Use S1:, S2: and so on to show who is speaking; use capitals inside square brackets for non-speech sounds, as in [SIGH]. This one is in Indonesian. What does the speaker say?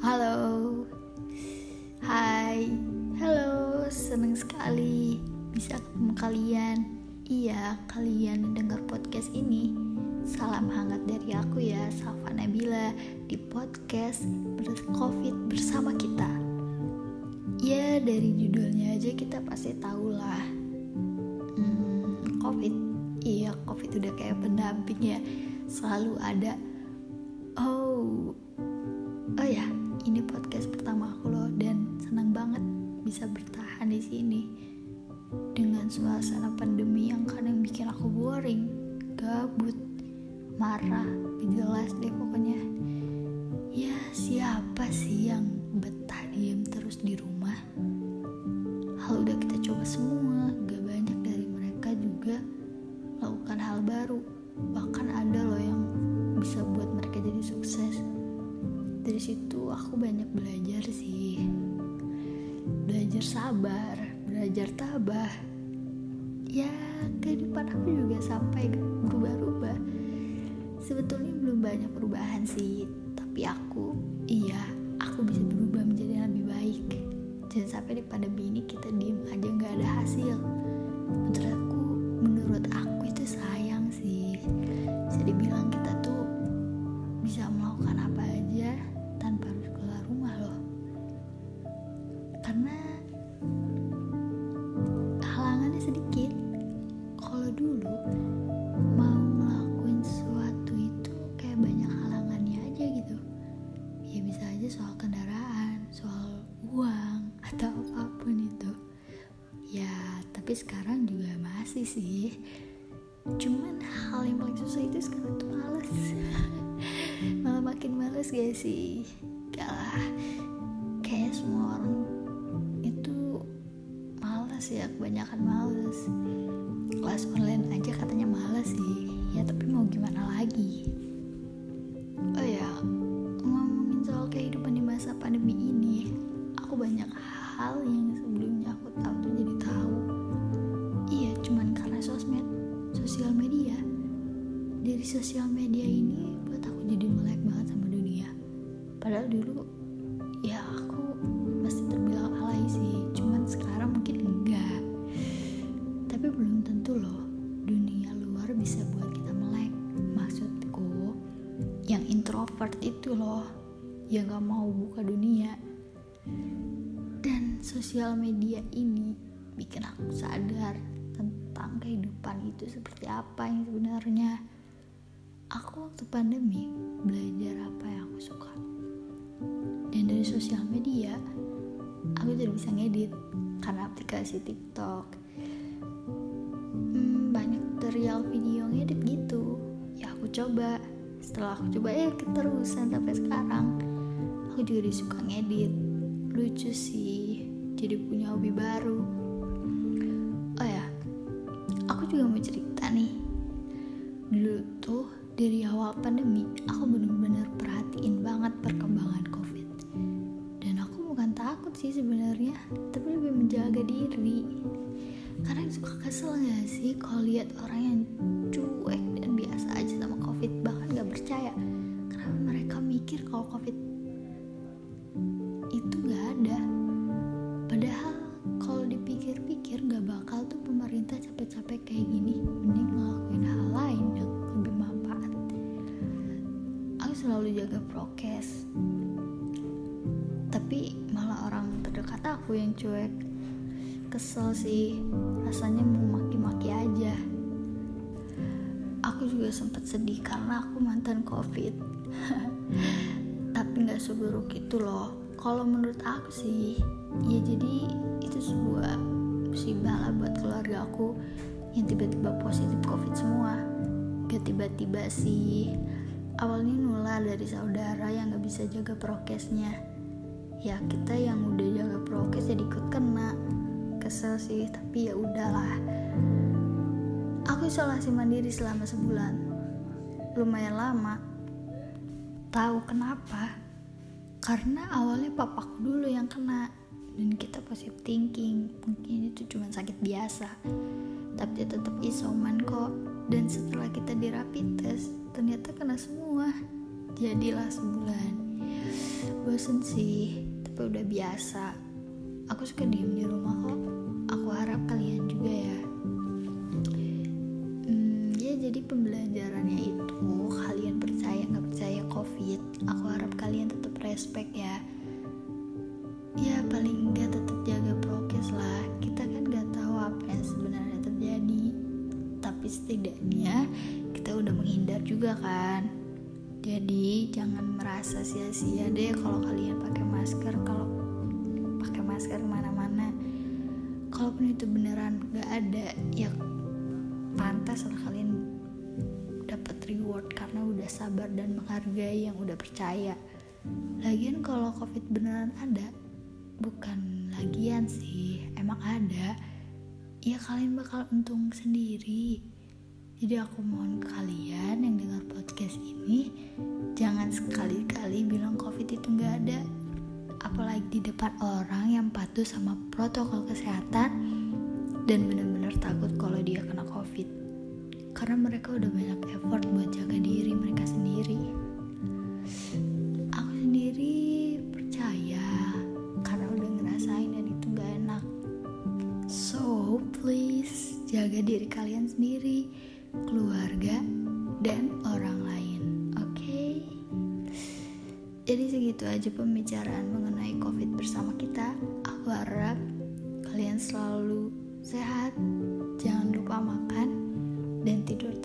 S1: Halo. Hai. Halo. Seneng sekali Bisa ketemu kalian. Iya kalian dengar podcast ini. Salam hangat dari aku ya Safa Nabila Di podcast Covid bersama kita. Ya dari judulnya aja kita pasti tahu lah. Hmm, Covid. Iya Covid udah kayak pendamping ya. Selalu ada. Oh. Oh ya, ini podcast pertama aku loh dan senang banget bisa bertahan di sini dengan suasana pandemi yang kadang bikin aku boring, gabut, marah, jelas deh pokoknya. Ya siapa sih yang betah diem terus di rumah? Hal udah kita coba semua, belajar sabar belajar tabah. Ya kehidupan aku juga sampai berubah-ubah. Sebetulnya belum banyak perubahan sih tapi aku iya aku bisa berubah menjadi lebih baik. Jangan sampai di pandemi ini kita diem aja nggak ada hasil. Menurut aku menurut aku itu sayang sih. Bisa dibilang kita tuh bisa melakukan apa sih. Cuman hal yang paling susah itu sekarang tuh males. [LAUGHS] Malah makin males gak sih? Gak lah. Kayak semua orang itu males ya kebanyakan males. Kelas online aja katanya males sih. Ya tapi mau gimana lagi? Oh ya ngomongin soal kehidupan di masa pandemi ini aku banyak hal yang sosial media ini buat aku jadi melek banget sama dunia. Padahal dulu ya aku masih terbilang alay sih. Cuman sekarang mungkin enggak. Tapi belum tentu loh dunia luar bisa buat kita melek. Maksudku yang introvert itu loh yang gak mau buka dunia. Dan sosial media ini bikin aku sadar tentang kehidupan itu seperti apa yang sebenarnya aku waktu pandemi belajar apa yang aku suka. Dan dari sosial media aku jadi bisa ngedit karena aplikasi TikTok. Hmm, banyak tutorial video ngedit gitu. Ya aku coba. Setelah aku coba ya keterusan sampai sekarang. Aku juga disuka ngedit. Lucu sih jadi punya hobi baru. Oh ya aku juga mau cerita nih. Dulu tuh dari awal pandemi aku bener-bener perhatiin banget perkembangan covid. Dan aku bukan takut sih sebenarnya tapi lebih menjaga diri. Karena suka kesel gak sih kalau lihat orang yang cuek aku yang cuek. Kesel sih rasanya mau maki-maki aja. Aku juga sempat sedih karena aku mantan covid. [LAUGHS] Tapi nggak seburuk itu loh. Kalau menurut aku sih ya jadi itu sebuah musibah lah buat keluarga aku yang tiba-tiba positif covid semua. Gak tiba-tiba sih. Awalnya nular dari saudara yang gak bisa jaga prokesnya ya kita yang udah jaga prokes jadi ikut kena. Kesel sih tapi ya udahlah. Aku isolasi mandiri selama sebulan. Lumayan lama. Tahu kenapa? Karena awalnya papaku dulu yang kena. Dan kita positive thinking. Mungkin itu cuma sakit biasa. Tapi dia tetap isoman kok. Dan setelah kita di rapid test ternyata kena semua. Jadilah sebulan. Bosen sih tapi udah biasa. Aku suka diem di rumah kok. Aku harap kalian juga ya. Hmm, ya jadi pembelajarannya itu kalian percaya nggak percaya covid aku harap kalian tetap respect ya. Ya paling enggak tetap jaga prokes lah. Kita kan nggak tahu apa yang sebenarnya terjadi. Tapi setidaknya kita udah menghindar juga kan. Jadi jangan merasa sia-sia deh kalau kalian pakai masker kalau pakai masker ke mana-mana. Kalaupun itu beneran gak ada ya pantas lah kalian dapat reward karena udah sabar dan menghargai yang udah percaya. Lagian kalau covid beneran ada bukan lagian sih emang ada ya kalian bakal untung sendiri. Jadi aku mohon kalian yang podcast ini jangan sekali-kali bilang covid itu nggak ada. Apalagi di depan orang yang patuh sama protokol kesehatan dan benar-benar takut kalau dia kena covid. Karena mereka udah banyak effort buat jaga diri mereka sendiri. Aku sendiri percaya karena udah ngerasain dan itu gak enak. So please jaga diri kalian sendiri keluarga, dan orang lain. Oke, okay? jadi segitu aja pembicaraan mengenai COVID bersama kita. Aku harap kalian selalu sehat, jangan lupa makan dan tidur.